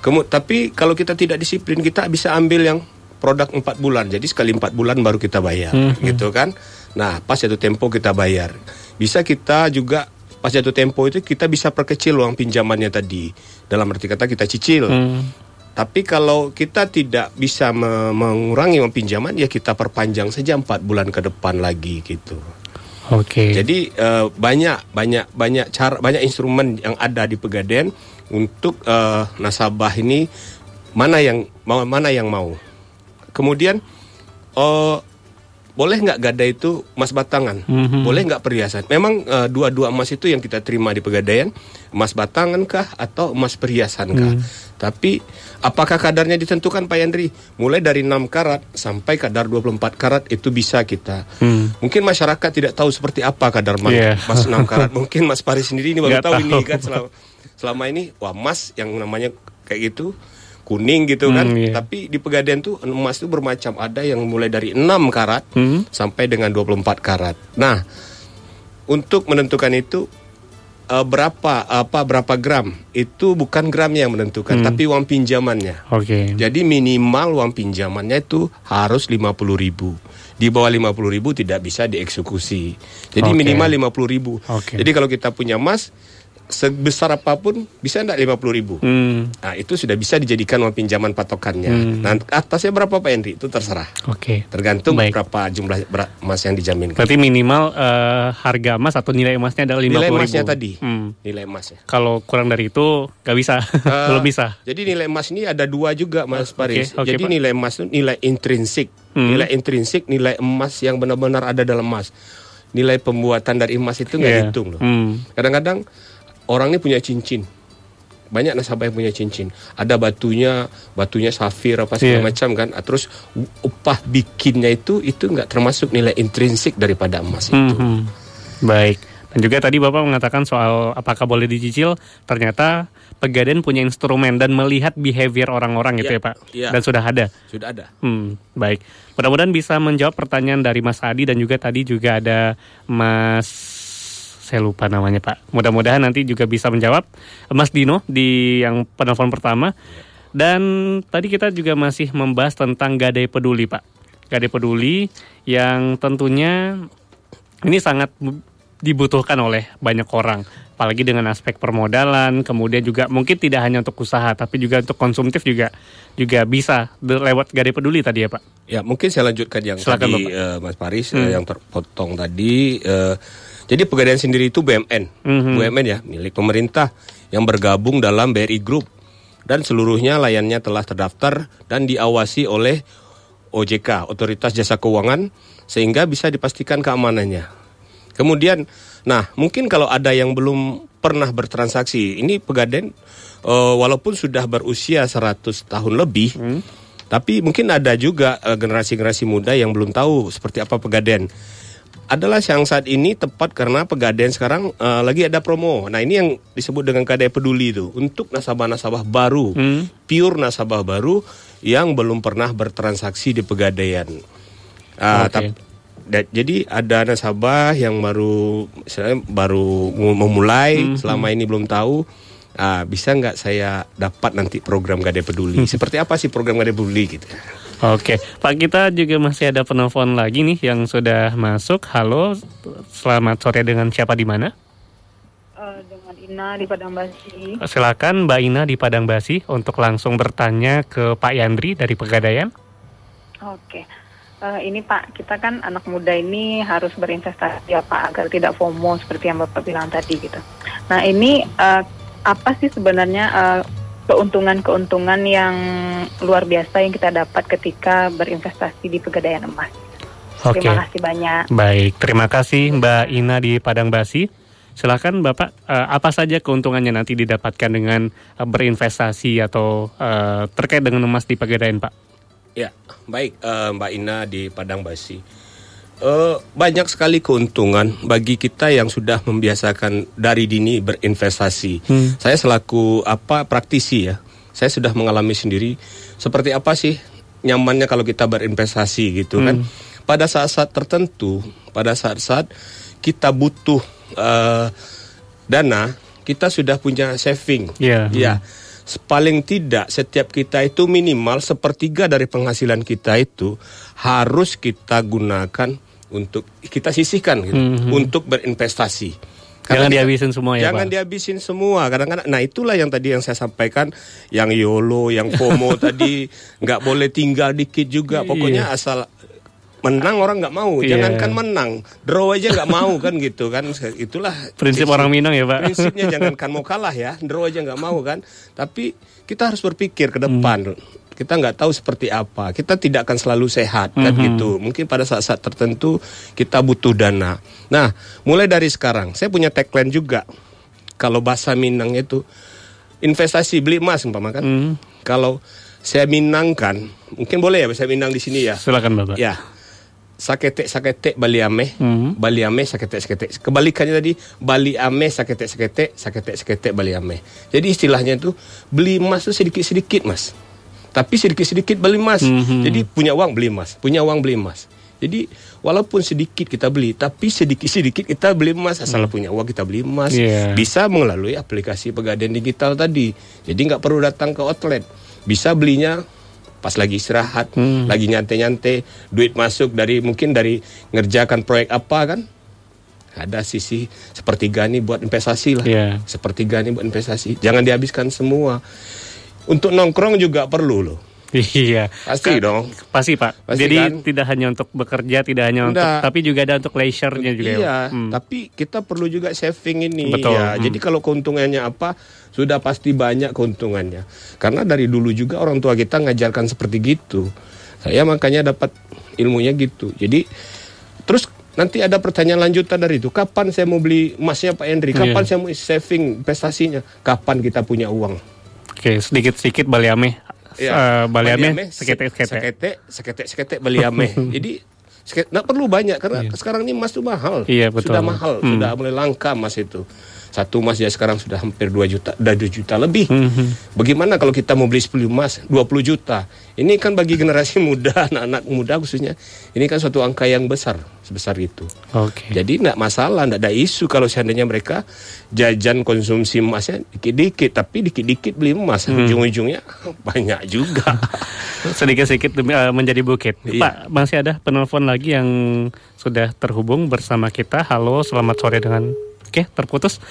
Kemu tapi kalau kita tidak disiplin kita bisa ambil yang produk empat bulan. Jadi sekali empat bulan baru kita bayar, gitu kan? Nah pas jatuh tempo kita bayar. Bisa kita juga pas jatuh tempo itu kita bisa perkecil uang pinjamannya tadi. Dalam arti kata kita cicil. Hmm. Tapi kalau kita tidak bisa me- mengurangi uang pinjaman, ya kita perpanjang saja empat bulan ke depan lagi gitu. Oke. Jadi eh, banyak banyak banyak cara banyak instrumen yang ada di Pegadaian untuk eh, nasabah ini mana yang mau mana yang mau. Kemudian eh, boleh nggak gada itu emas batangan, Mhm. boleh nggak perhiasan. Memang eh, dua-dua emas itu yang kita terima di pegadaian, emas batangan kah atau emas perhiasan kah. Tapi apakah kadarnya ditentukan Pak Yandri? Mulai dari 6 karat sampai kadar 24 karat itu bisa kita. Hmm. Mungkin masyarakat tidak tahu seperti apa kadar emas emas 6 karat. Mungkin Mas Paris sendiri ini baru Nggak tahu, ini tahu. kan selama, selama ini wah emas yang namanya kayak gitu kuning gitu kan. Hmm, iya. Tapi di pegadaian tuh emas itu bermacam ada yang mulai dari 6 karat Hmm. sampai dengan 24 karat. Nah, untuk menentukan itu eh, berapa apa berapa gram itu bukan gramnya yang menentukan Hmm. tapi uang pinjamannya. Oke. Jadi minimal uang pinjamannya itu harus 50 ribu. Di bawah 50 ribu tidak bisa dieksekusi. Jadi Oke. minimal 50 ribu. Oke. Jadi kalau kita punya emas sebesar apa pun bisa enggak 50 ribu. Hmm. Nah itu sudah bisa dijadikan uang pinjaman patokannya. Hmm. Nah atasnya berapa Pak Henry? Itu terserah. Oke. Tergantung Baik. berapa jumlah emas yang dijaminkan. Berarti minimal eh, harga emas atau nilai emasnya adalah 50 Nilai ribu. emasnya tadi. Hmm. Nilai emasnya. Kalau kurang dari itu nggak bisa, *laughs* Eh, belum bisa. Jadi nilai emas ini ada dua juga Mas Paris. oke, jadi Pak. nilai emas itu nilai intrinsik. Hmm. Nilai intrinsik nilai emas yang benar-benar ada dalam emas. Nilai pembuatan dari emas itu nggak Iya. dihitung loh. Hmm. Orang ini punya cincin. Banyak nasabah yang punya cincin. Ada batunya, batunya safir apa segala Iya. macam kan. Ah, Terus upah bikinnya itu itu nggak termasuk nilai intrinsik daripada emas itu. Mhm. Baik. Dan juga tadi Bapak mengatakan soal apakah boleh dicicil, ternyata Pegadaian punya instrumen dan melihat behavior orang-orang gitu Ya, ya Pak. ya. Dan sudah ada. Sudah ada. Hmm, baik. Mudah-mudahan bisa menjawab pertanyaan dari Mas Adi dan juga tadi juga ada Mas saya lupa namanya Pak. Mudah-mudahan nanti juga bisa menjawab Mas Dino di yang penelpon pertama. Dan tadi kita juga masih membahas tentang Gadai Peduli Pak. Gadai Peduli yang tentunya ini sangat bu- dibutuhkan oleh banyak orang apalagi dengan aspek permodalan kemudian juga mungkin tidak hanya untuk usaha tapi juga untuk konsumtif juga juga bisa lewat Gadai Peduli tadi ya Pak Ya mungkin saya lanjutkan yang Silakan, tadi Bapak. eh, Mas Paris Hmm. eh, yang terpotong tadi. eh, jadi pegadaian sendiri itu BUMN, Mhm. BUMN ya milik pemerintah yang bergabung dalam BRI Group dan seluruhnya layannya telah terdaftar dan diawasi oleh OJK Otoritas Jasa Keuangan sehingga bisa dipastikan keamanannya. Kemudian, nah mungkin kalau ada yang belum pernah bertransaksi, ini pegadaian eh, walaupun sudah berusia 100 tahun lebih, tapi mungkin ada juga eh, generasi-generasi muda yang belum tahu seperti apa pegadaian. Adalah yang saat ini tepat karena pegadaian sekarang eh, lagi ada promo. Nah ini yang disebut dengan kadai peduli itu untuk nasabah-nasabah baru, Hmm. pure nasabah baru yang belum pernah bertransaksi di pegadaian. Ah, Oke. tap- da- jadi ada nasabah yang baru misalnya baru mu- memulai Hmm, selama ini belum tahu ah, bisa nggak saya dapat nanti program Gadai Peduli Hmm. *laughs* seperti apa sih program Gadai Peduli gitu Oke Pak kita juga masih ada penelpon lagi nih yang sudah masuk halo selamat sore dengan siapa di mana Eh, dengan Ina di Padang Basi. silakan Mbak Ina di Padang Basi untuk langsung bertanya ke Pak Yandri dari Pegadaian Oke. Eh, ini Pak, kita kan anak muda ini harus berinvestasi ya Pak agar tidak FOMO seperti yang Bapak bilang tadi gitu. Nah ini eh, apa sih sebenarnya eh, keuntungan-keuntungan yang luar biasa yang kita dapat ketika berinvestasi di pegadaian emas? Oke Terima kasih banyak. Baik, terima kasih Mbak Ina di Padang Basi. Silakan Bapak, eh, apa saja keuntungannya nanti didapatkan dengan eh, berinvestasi atau terkait dengan emas di Pegadaian, Pak? ya baik Mbak Ina di Padang Basi Eh, banyak sekali keuntungan bagi kita yang sudah membiasakan dari dini berinvestasi. Hmm. Saya selaku apa praktisi ya, saya sudah mengalami sendiri seperti apa sih nyamannya kalau kita berinvestasi gitu kan. Pada saat-saat tertentu, pada saat-saat kita butuh eh, dana, kita sudah punya saving. Iya. Ya, paling tidak setiap kita itu minimal sepertiga dari penghasilan kita itu harus kita gunakan untuk kita sisihkan gitu, Mhm. untuk berinvestasi. Jangan kita- dihabisin semua ya, Jangan Pak? dihabisin semua. Kadang-kadang, nah itulah yang tadi yang saya sampaikan, yang YOLO, yang FOMO *laughs* tadi nggak boleh tinggal dikit juga. Pokoknya asal menang orang nggak mau, Iya. jangankan menang, draw aja nggak mau kan gitu kan. Itulah Prinsip orang Minang ya, Pak. Prinsipnya jangankan mau kalah ya, draw aja nggak mau kan. Tapi kita harus berpikir ke depan. Kita nggak tahu seperti apa. Kita tidak akan selalu sehat kan gitu. Mungkin pada saat-saat tertentu kita butuh dana. Nah, mulai dari sekarang saya punya tagline juga. Kalau bahasa Minang itu investasi beli emas umpama kan. Hmm. Kalau saya minangkan, mungkin boleh ya saya minang di sini ya. Silakan Bapak. Ya. Sakete sakete Bali ame, Mhm. Bali ame sakete sakete. Kebalikannya tadi Bali ame sakete sakete, sakete sakete Bali ame. Jadi istilahnya itu beli emas itu sedikit sedikit mas, tapi sedikit sedikit beli emas. Mhm. Jadi punya uang beli emas, punya uang beli emas. Jadi walaupun sedikit kita beli, tapi sedikit sedikit kita beli emas. Asal punya uang kita beli emas. Iya. Bisa melalui aplikasi pegadaian digital tadi. Jadi nggak perlu datang ke outlet. Bisa belinya pas lagi istirahat, Hmm. lagi nyantai-nyantai, duit masuk dari mungkin dari ngerjakan proyek apa kan? Ada sisi sepertiga nih buat investasi lah. Iya. Sepertiga nih buat investasi. Jangan dihabiskan semua. Untuk nongkrong juga perlu loh. Iya. Pasti dong. Pasti Pak. Pasti Jadi kan? tidak hanya untuk bekerja, tidak hanya untuk, Nggak. tapi juga ada untuk leisure-nya juga. ya, iya, Pak? Hmm. tapi kita perlu juga saving ini. Betul. Ya. Hmm. Jadi kalau keuntungannya apa, sudah pasti banyak keuntungannya. Karena dari dulu juga orang tua kita ngajarkan seperti gitu. Saya makanya dapat ilmunya gitu. Jadi terus nanti ada pertanyaan lanjutan dari itu. Kapan saya mau beli emasnya Pak Henry? Kapan Iya. saya mau saving investasinya? Kapan kita punya uang? Oke, sedikit-sedikit baliame. Iya. Eh, baliame, Baliame, sekete-sekete. sekete, sekete, sekete baliame. *laughs* Jadi nggak perlu banyak karena sekarang ini emas tuh mahal. Iya, betul. Sudah mahal, Hmm. sudah mulai langka emas itu. Satu emas ya sekarang sudah hampir 2 juta, udah 2 juta lebih. Hmm. Bagaimana kalau kita mau beli 10 emas 20 juta? Ini kan bagi generasi *laughs* muda, anak-anak muda khususnya, ini kan suatu angka yang besar, sebesar itu. Oke. Jadi nggak masalah, nggak ada isu kalau seandainya mereka jajan konsumsi emasnya dikit-dikit, tapi dikit-dikit beli emas, Hmm. ujung-ujungnya *laughs* banyak juga. *laughs* Sedikit-sedikit eh, menjadi bukit. Iya. Pak, masih ada penelpon lagi yang sudah terhubung bersama kita. Halo, selamat sore dengan Oke, terputus.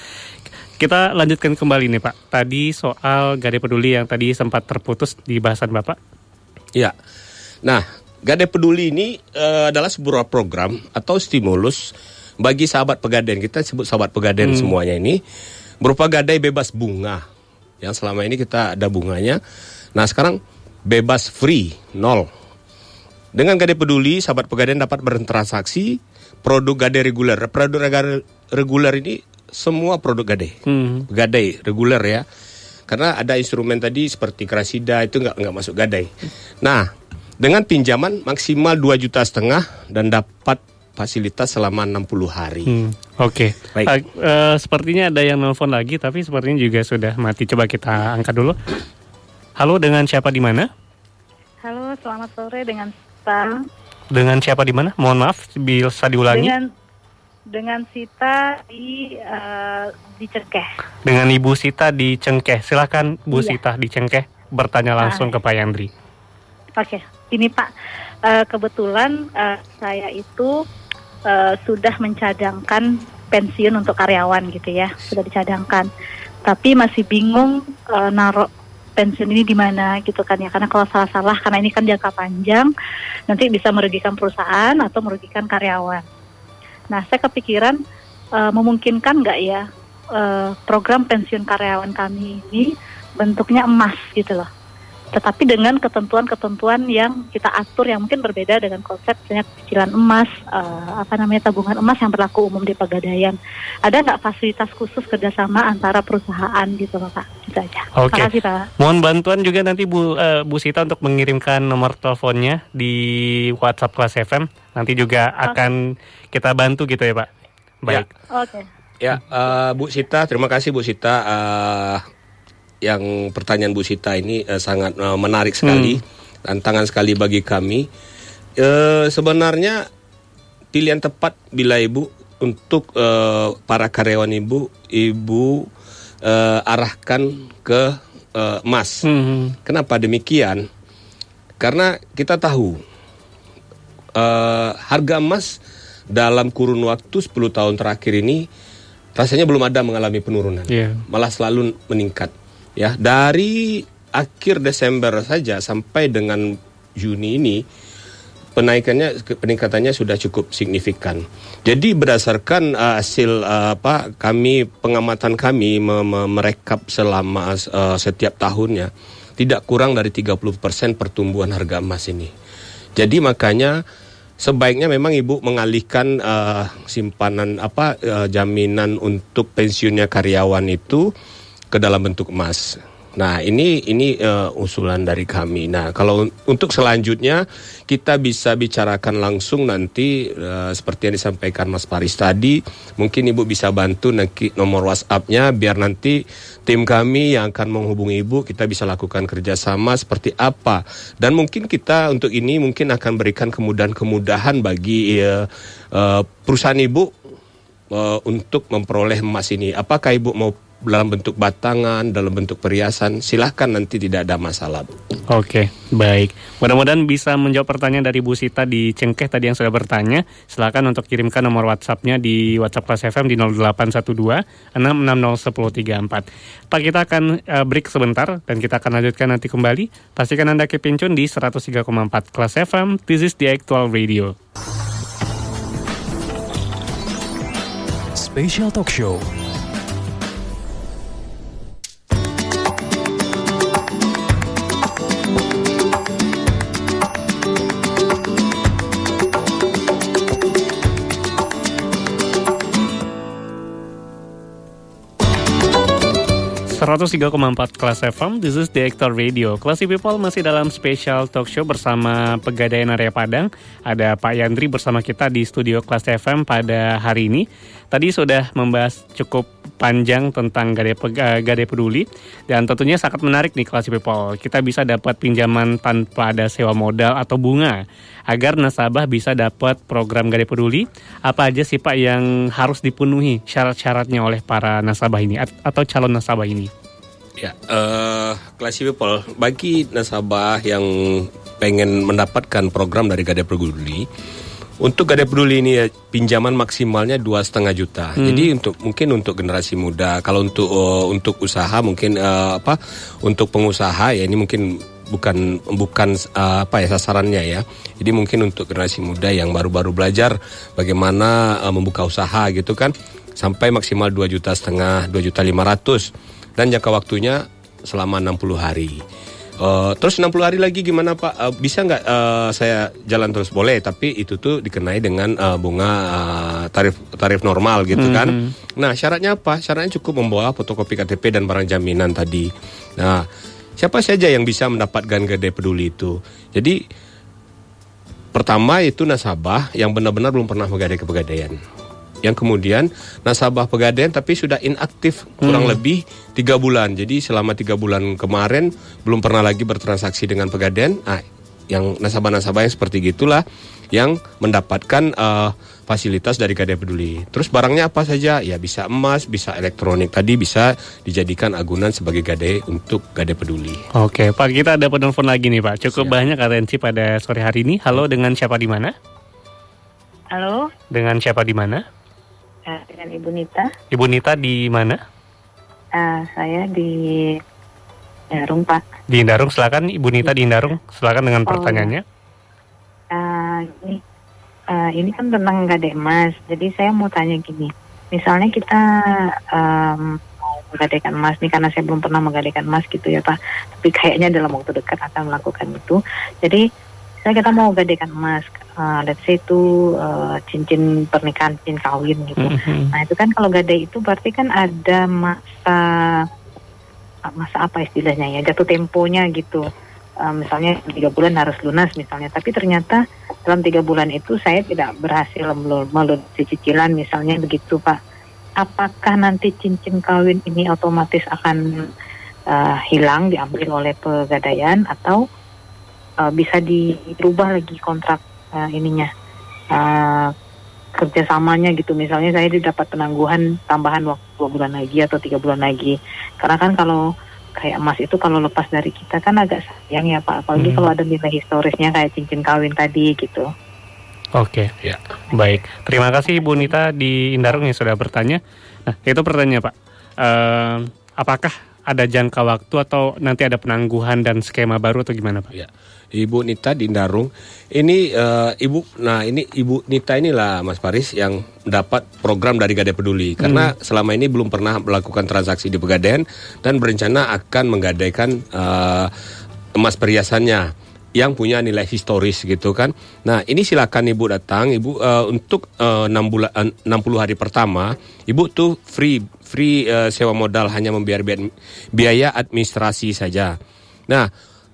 Kita lanjutkan kembali nih Pak. Tadi soal Gade Peduli yang tadi sempat terputus di bahasan Bapak. Ya. Nah, Gade Peduli ini eh, adalah sebuah program atau stimulus bagi sahabat pegadaian. Kita sebut sahabat pegadaian semuanya ini berupa gadai bebas bunga. Yang selama ini kita ada bunganya. Nah, sekarang bebas free, nol. Dengan Gade Peduli, sahabat pegadaian dapat bertransaksi produk Gade reguler. Produk reguler ini semua produk Gade. Hmm. Gadai reguler ya. Karena ada instrumen tadi seperti Krasida itu nggak nggak masuk gadai. Nah, dengan pinjaman maksimal 2 juta setengah dan dapat fasilitas selama 60 hari. Hmm, Oke, Baik. Pak, eh, sepertinya ada yang nelfon lagi, tapi sepertinya juga sudah mati. Coba kita angkat dulu. Halo, dengan siapa di mana? Halo, selamat sore dengan Sita. Dengan siapa di mana? Mohon maaf, bisa diulangi. Dengan dengan Sita di eh, di Cengkeh. Dengan Ibu Sita di Cengkeh. Silakan Bu Iya. Sita di Cengkeh bertanya langsung ke Pak Yandri. Oke, ini Pak, eh, kebetulan eh, saya itu eh, sudah mencadangkan pensiun untuk karyawan gitu ya, sudah dicadangkan. Tapi masih bingung eh, naruh pensiun ini di mana gitu kan ya, karena kalau salah-salah karena ini kan jangka panjang, nanti bisa merugikan perusahaan atau merugikan karyawan. Nah, saya kepikiran eh, memungkinkan nggak ya eh, program pensiun karyawan kami ini bentuknya emas gitu loh tetapi dengan ketentuan-ketentuan yang kita atur yang mungkin berbeda dengan konsep misalnya cicilan emas, eh, apa namanya tabungan emas yang berlaku umum di pegadaian. Ada nggak fasilitas khusus kerjasama antara perusahaan gitu loh Pak? Itu aja. Oke. Terima kasih Pak. Mohon bantuan juga nanti Bu eh, Bu Sita untuk mengirimkan nomor teleponnya di WhatsApp kelas FM. Nanti juga akan kita bantu gitu ya Pak. Baik. Oke. Ya, eh, Bu Sita, terima kasih Bu Sita. eh, yang pertanyaan Bu Sita ini eh, sangat eh, menarik sekali, tantangan sekali bagi kami. Eh, sebenarnya pilihan tepat bila Ibu untuk eh, para karyawan Ibu, Ibu eh, arahkan ke eh, emas. Hmm. Kenapa demikian? Karena kita tahu eh, harga emas dalam kurun waktu 10 tahun terakhir ini rasanya belum ada mengalami penurunan. Iya. Malah selalu meningkat. Ya, dari akhir Desember saja sampai dengan Juni ini penaikannya peningkatannya sudah cukup signifikan. Jadi berdasarkan uh, hasil uh, apa kami pengamatan kami me me merekap selama uh, setiap tahunnya tidak kurang dari 30% pertumbuhan harga emas ini. Jadi makanya sebaiknya memang ibu mengalihkan uh, simpanan apa uh, jaminan untuk pensiunnya karyawan itu ke dalam bentuk emas. Nah, ini ini uh, usulan dari kami. Nah, kalau untuk selanjutnya kita bisa bicarakan langsung nanti uh, seperti yang disampaikan Mas Paris tadi, mungkin Ibu bisa bantu nanti nomor WhatsApp-nya biar nanti tim kami yang akan menghubungi Ibu kita bisa lakukan kerjasama seperti apa. Dan mungkin kita untuk ini mungkin akan berikan kemudahan-kemudahan bagi uh, uh, perusahaan Ibu uh, untuk memperoleh emas ini. Apakah Ibu mau dalam bentuk batangan, dalam bentuk perhiasan, silahkan nanti tidak ada masalah. Oke, baik. Mudah-mudahan bisa menjawab pertanyaan dari Bu Sita di Cengkeh tadi yang sudah bertanya. Silahkan untuk kirimkan nomor WhatsApp-nya di WhatsApp Kelas FM di 0812 660 1034. Pak, kita akan uh, break sebentar dan kita akan lanjutkan nanti kembali. Pastikan Anda kepincun di 103,4 Kelas FM. This is the actual radio. Special Talk Show 103,4 Kelas FM, this is the Radio. Classy People masih dalam special talk show bersama Pegadaian Area Padang. Ada Pak Yandri bersama kita di studio Kelas FM pada hari ini. Tadi sudah membahas cukup panjang tentang Gadai, Gadai Peduli dan tentunya sangat menarik nih Classy People. Kita bisa dapat pinjaman tanpa ada sewa modal atau bunga agar nasabah bisa dapat program Gadai Peduli. Apa aja sih Pak yang harus dipenuhi syarat-syaratnya oleh para nasabah ini atau calon nasabah ini? Ya, uh, Classy People, bagi nasabah yang pengen mendapatkan program dari Gadai Peduli, untuk Gadai Peduli ini ya, pinjaman maksimalnya dua setengah juta. Hmm. Jadi untuk mungkin untuk generasi muda, kalau untuk uh, untuk usaha mungkin uh, apa untuk pengusaha ya ini mungkin bukan bukan uh, apa ya sasarannya ya. Jadi mungkin untuk generasi muda yang baru-baru belajar bagaimana uh, membuka usaha gitu kan sampai maksimal dua juta setengah, dua juta lima ratus dan jangka waktunya selama 60 hari. Uh, terus 60 hari lagi gimana Pak? Uh, bisa nggak uh, saya jalan terus boleh, tapi itu tuh dikenai dengan uh, bunga uh, tarif tarif normal gitu mm -hmm. kan. Nah syaratnya apa? Syaratnya cukup membawa fotokopi KTP dan barang jaminan tadi. Nah siapa saja yang bisa mendapatkan gede peduli itu? Jadi pertama itu nasabah yang benar-benar belum pernah menggadai kepegadaian yang kemudian nasabah pegadaian tapi sudah inaktif kurang hmm. lebih tiga bulan. Jadi selama tiga bulan kemarin belum pernah lagi bertransaksi dengan pegadaian. Ah, yang nasabah-nasabah yang seperti gitulah yang mendapatkan uh, fasilitas dari Gadai Peduli. Terus barangnya apa saja? Ya bisa emas, bisa elektronik. Tadi bisa dijadikan agunan sebagai Gadai untuk Gadai Peduli. Oke, Pak kita ada penelpon lagi nih Pak. Cukup Siap. banyak atensi pada sore hari ini. Halo, dengan siapa di mana? Halo. Dengan siapa di mana? Dengan Ibu Nita. Ibu Nita di mana? Uh, saya di Indarung Pak. Di Indarung, silakan Ibu Nita di Indarung, silakan dengan oh, pertanyaannya. Uh, ini, uh, ini kan tentang gade emas, jadi saya mau tanya gini, misalnya kita um, menggadaikan emas nih karena saya belum pernah menggadaikan emas gitu ya Pak, tapi kayaknya dalam waktu dekat akan melakukan itu, jadi saya kita mau gadaikan emas, uh, let's say itu uh, cincin pernikahan, cincin kawin gitu. Mm-hmm. Nah itu kan kalau gadai itu berarti kan ada masa masa apa istilahnya ya jatuh temponya gitu. Uh, misalnya tiga bulan harus lunas misalnya, tapi ternyata dalam tiga bulan itu saya tidak berhasil melunasi cicilan misalnya begitu pak. Apakah nanti cincin kawin ini otomatis akan uh, hilang diambil oleh pegadaian atau uh, bisa dirubah lagi kontrak uh, ininya uh, kerjasamanya gitu misalnya saya didapat penangguhan tambahan waktu dua bulan lagi atau tiga bulan lagi karena kan kalau kayak emas itu kalau lepas dari kita kan agak sayang ya pak apalagi hmm. kalau ada nilai historisnya kayak cincin kawin tadi gitu Oke, okay. ya. baik. Terima kasih Bu Nita di Indarung yang sudah bertanya. Nah, itu pertanyaan Pak. Uh, apakah ada jangka waktu atau nanti ada penangguhan dan skema baru atau gimana Pak? Ya. Ibu Nita di Darung. Ini uh, Ibu nah ini Ibu Nita inilah Mas Paris yang dapat program dari Gadai Peduli karena hmm. selama ini belum pernah melakukan transaksi di Pegadaian dan berencana akan menggadaikan uh, emas perhiasannya yang punya nilai historis gitu kan. Nah, ini silakan Ibu datang, Ibu uh, untuk uh, 6 bulan uh, 60 hari pertama, Ibu tuh free free uh, sewa modal hanya membayar biaya administrasi saja. Nah,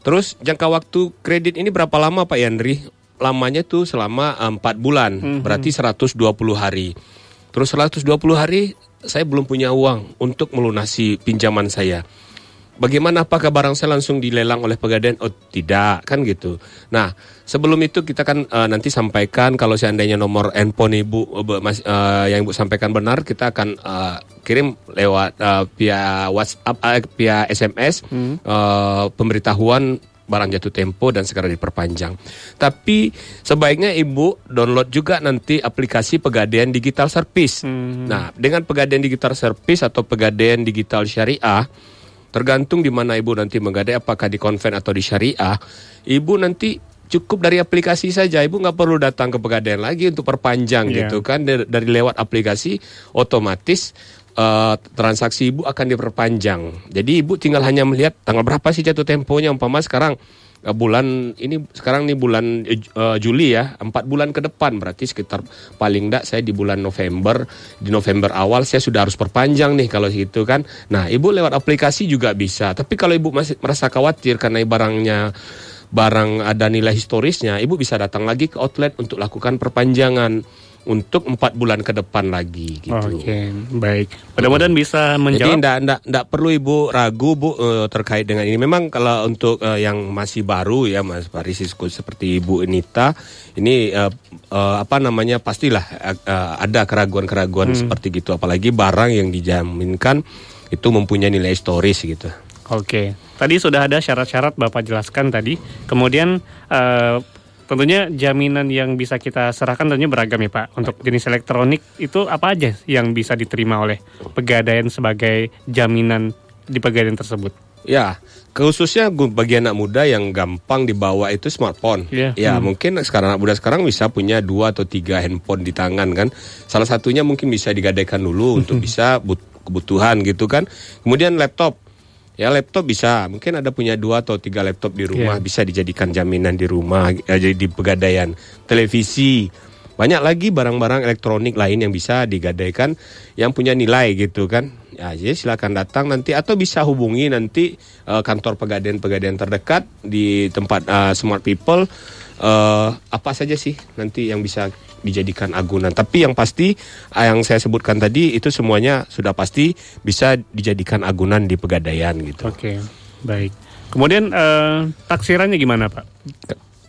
terus jangka waktu kredit ini berapa lama Pak Yandri? Lamanya tuh selama uh, 4 bulan, mm -hmm. berarti 120 hari. Terus 120 hari saya belum punya uang untuk melunasi pinjaman saya bagaimana apakah barang saya langsung dilelang oleh pegadaian? Oh tidak, kan gitu. Nah sebelum itu kita kan uh, nanti sampaikan kalau seandainya nomor handphone ibu uh, mas, uh, yang ibu sampaikan benar, kita akan uh, kirim lewat uh, via WhatsApp, uh, via SMS hmm. uh, pemberitahuan barang jatuh tempo dan segera diperpanjang. Tapi sebaiknya ibu download juga nanti aplikasi pegadaian digital service. Hmm. Nah, dengan pegadaian digital service atau pegadaian digital syariah Tergantung di mana ibu nanti menggadai, apakah di konven atau di syariah. Ibu nanti cukup dari aplikasi saja. Ibu nggak perlu datang ke pegadaian lagi untuk perpanjang yeah. gitu kan. Dari, dari lewat aplikasi otomatis uh, transaksi ibu akan diperpanjang. Jadi ibu tinggal hanya melihat tanggal berapa sih jatuh temponya. Umpama sekarang bulan ini sekarang nih bulan uh, Juli ya empat bulan ke depan berarti sekitar paling tidak saya di bulan November di November awal saya sudah harus perpanjang nih kalau gitu kan. Nah ibu lewat aplikasi juga bisa tapi kalau ibu masih merasa khawatir karena barangnya barang ada nilai historisnya ibu bisa datang lagi ke outlet untuk lakukan perpanjangan untuk empat bulan ke depan lagi gitu. Oke, okay, baik. Mudah-mudahan bisa menjawab. Jadi enggak, enggak, enggak perlu Ibu ragu Bu uh, terkait dengan ini. Memang kalau untuk uh, yang masih baru ya Mas Parisisku seperti Ibu Nita ini uh, uh, apa namanya pastilah uh, ada keraguan-keraguan hmm. seperti gitu apalagi barang yang dijaminkan itu mempunyai nilai historis gitu. Oke, tadi sudah ada syarat-syarat Bapak jelaskan tadi. Kemudian uh, Tentunya jaminan yang bisa kita serahkan tentunya beragam ya Pak. Untuk jenis elektronik itu apa aja yang bisa diterima oleh pegadaian sebagai jaminan di pegadaian tersebut? Ya, khususnya bagi anak muda yang gampang dibawa itu smartphone. Yeah. Ya, hmm. mungkin sekarang anak muda sekarang bisa punya dua atau tiga handphone di tangan kan. Salah satunya mungkin bisa digadaikan dulu untuk bisa kebutuhan gitu kan. Kemudian laptop Ya laptop bisa, mungkin ada punya dua atau tiga laptop di rumah yeah. bisa dijadikan jaminan di rumah, ya, jadi di pegadaian. Televisi, banyak lagi barang-barang elektronik lain yang bisa digadaikan yang punya nilai gitu kan. Ya, jadi silakan datang nanti atau bisa hubungi nanti uh, kantor pegadaian-pegadaian terdekat di tempat uh, Smart People uh, apa saja sih nanti yang bisa dijadikan agunan. Tapi yang pasti yang saya sebutkan tadi itu semuanya sudah pasti bisa dijadikan agunan di pegadaian gitu. Oke, baik. Kemudian uh, taksirannya gimana Pak?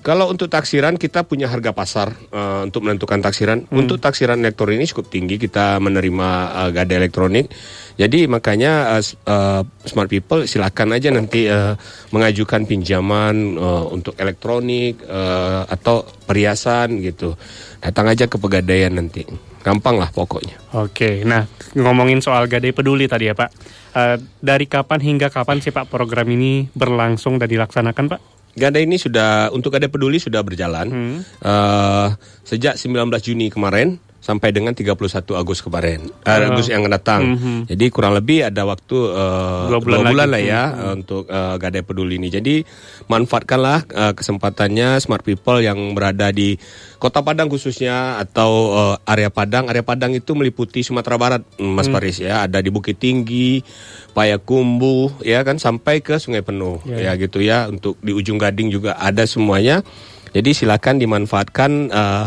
Kalau untuk taksiran kita punya harga pasar uh, untuk menentukan taksiran. Hmm. Untuk taksiran elektronik ini cukup tinggi kita menerima uh, gada elektronik. Jadi makanya uh, uh, smart people silakan aja nanti uh, mengajukan pinjaman uh, untuk elektronik uh, atau perhiasan gitu. Datang aja ke pegadaian nanti. Gampang lah pokoknya. Oke, nah ngomongin soal gadai peduli tadi ya Pak. Uh, dari kapan hingga kapan sih Pak program ini berlangsung dan dilaksanakan Pak? Gada ini sudah untuk Gada Peduli sudah berjalan hmm. uh, sejak 19 Juni kemarin sampai dengan 31 Agustus kemarin. Uh, uh, Agustus yang datang. -hmm. Jadi kurang lebih ada waktu uh, dua bulan, dua bulan lah ya hmm. untuk uh, Gadai Peduli ini. Jadi manfaatkanlah uh, kesempatannya smart people yang berada di Kota Padang khususnya atau uh, area Padang. Area Padang itu meliputi Sumatera Barat, Mas hmm. Paris ya. Ada di Bukit Tinggi, Payakumbuh ya kan sampai ke Sungai Penuh yeah. ya gitu ya. Untuk di ujung Gading juga ada semuanya. Jadi silakan dimanfaatkan uh,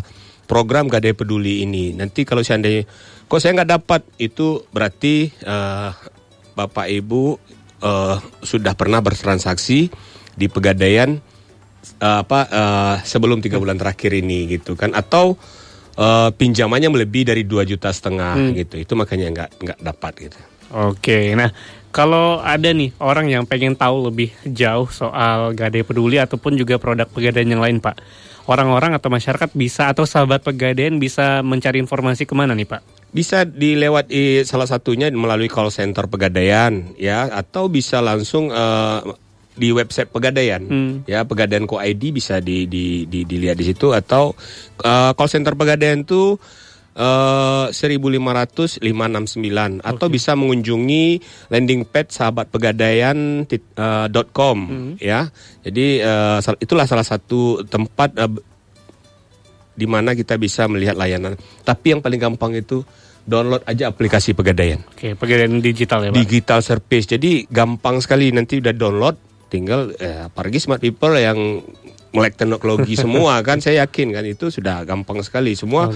program Gadai Peduli ini. Nanti kalau seandainya kok saya nggak dapat itu berarti uh, Bapak Ibu uh, sudah pernah bertransaksi di pegadaian uh, apa uh, sebelum tiga bulan terakhir ini gitu kan atau uh, pinjamannya melebihi dari dua juta setengah hmm. gitu itu makanya nggak nggak dapat gitu. Oke, nah kalau ada nih orang yang pengen tahu lebih jauh soal Gadai Peduli ataupun juga produk pegadaian yang lain, Pak. Orang-orang atau masyarakat bisa atau sahabat pegadaian bisa mencari informasi ke mana nih, Pak? Bisa dilewati salah satunya melalui call center Pegadaian ya atau bisa langsung uh, di website Pegadaian Hmm. ya Pegadaian Co ID bisa di, di, di- dilihat di situ atau uh, call center Pegadaian itu uh, 15500 569 atau bisa mengunjungi landing page sahabat pegadaian uh, com ya. Jadi uh, itulah salah satu tempat uh, di mana kita bisa melihat layanan. Tapi yang paling gampang itu download aja aplikasi Pegadaian. Oke, pegadaian digital ya, Pak. Digital service. Jadi gampang sekali nanti udah download tinggal eh, apalagi smart people yang melek teknologi semua *laughs* kan saya yakin kan itu sudah gampang sekali semua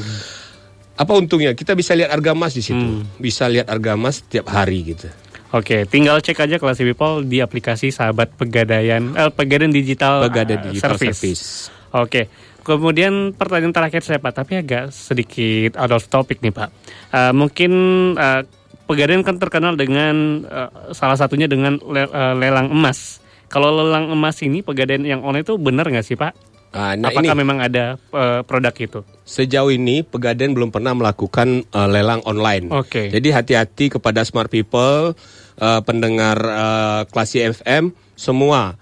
apa untungnya kita bisa lihat harga emas di situ bisa lihat harga emas setiap hari gitu Oke, tinggal cek aja kelas people di aplikasi Sahabat Pegadaian, eh, Pegadaian Digital, Pegadaian eh, Digital Service. Service. Oke, kemudian pertanyaan terakhir saya Pak, tapi agak sedikit out of topic nih Pak. Eh, mungkin eh, Pegadaian kan terkenal dengan eh, salah satunya dengan le- eh, lelang emas. Kalau lelang emas ini Pegadaian yang online itu benar nggak sih Pak? Ah, nah Apakah ini memang ada eh, produk itu? sejauh ini Pegadaian belum pernah melakukan eh, lelang online Oke. jadi hati-hati kepada smart people eh, pendengar eh, klasi FM semua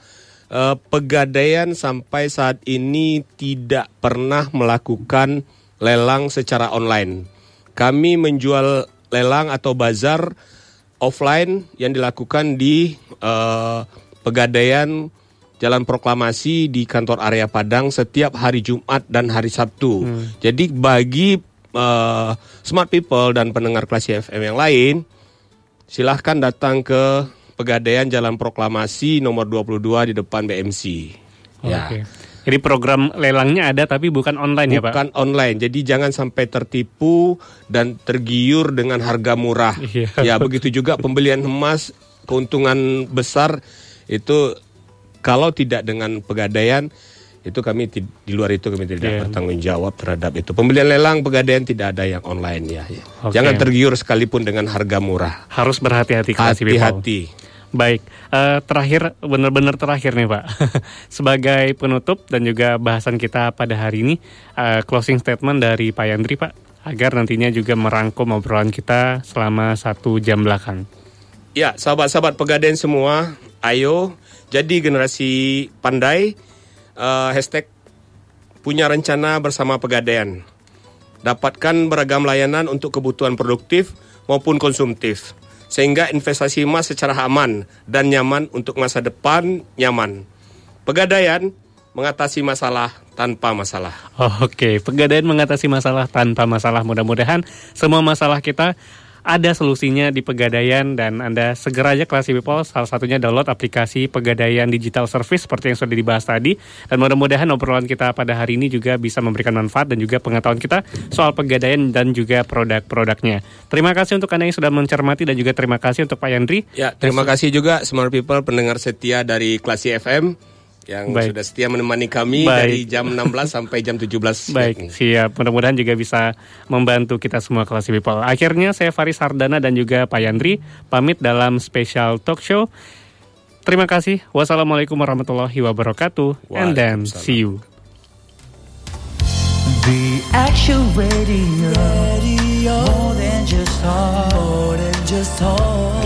Eh, Pegadaian sampai saat ini tidak pernah melakukan lelang secara online. Kami menjual lelang atau bazar offline yang dilakukan di eh, Pegadaian Jalan Proklamasi di kantor area Padang setiap hari Jumat dan hari Sabtu. Jadi bagi eh, smart people dan pendengar klasi FM yang lain, silahkan datang ke Pegadaian Jalan Proklamasi nomor 22 di depan BMC. Ya. Oke. Jadi program lelangnya ada tapi bukan online ya Pak? Bukan online, jadi jangan sampai tertipu dan tergiur dengan harga murah. Iya. Ya begitu juga pembelian emas keuntungan besar itu kalau tidak dengan pegadaian itu kami di luar itu kami tidak Iya. bertanggung jawab terhadap itu. Pembelian lelang pegadaian tidak ada yang online ya. Oke. Jangan tergiur sekalipun dengan harga murah. Harus berhati-hati. Hati-hati. Baik, eh, terakhir benar-benar terakhir nih Pak. *laughs* Sebagai penutup dan juga bahasan kita pada hari ini, eh, closing statement dari Pak Yandri Pak, agar nantinya juga merangkum obrolan kita selama satu jam belakang. Ya, sahabat-sahabat pegadaian semua, ayo jadi generasi pandai. eh, hashtag punya rencana bersama pegadaian. Dapatkan beragam layanan untuk kebutuhan produktif maupun konsumtif. Sehingga investasi emas secara aman dan nyaman untuk masa depan nyaman. Pegadaian mengatasi masalah tanpa masalah. Oke, pegadaian mengatasi masalah tanpa masalah. Mudah-mudahan semua masalah kita ada solusinya di Pegadaian dan Anda segera aja Classy People salah satunya download aplikasi Pegadaian Digital Service seperti yang sudah dibahas tadi dan mudah-mudahan obrolan kita pada hari ini juga bisa memberikan manfaat dan juga pengetahuan kita soal Pegadaian dan juga produk-produknya. Terima kasih untuk Anda yang sudah mencermati dan juga terima kasih untuk Pak Yandri. Ya, terima kasih juga Smart People pendengar setia dari Klasi FM yang Baik. sudah setia menemani kami Baik. dari jam 16 sampai jam 17. *laughs* Baik, siap. Mudah-mudahan juga bisa membantu kita semua kelas people. Akhirnya saya Faris Hardana dan juga Pak Yandri pamit dalam spesial talk show. Terima kasih. Wassalamualaikum warahmatullahi wabarakatuh. And then see you. The Action Radio. More than just talk. More than just talk.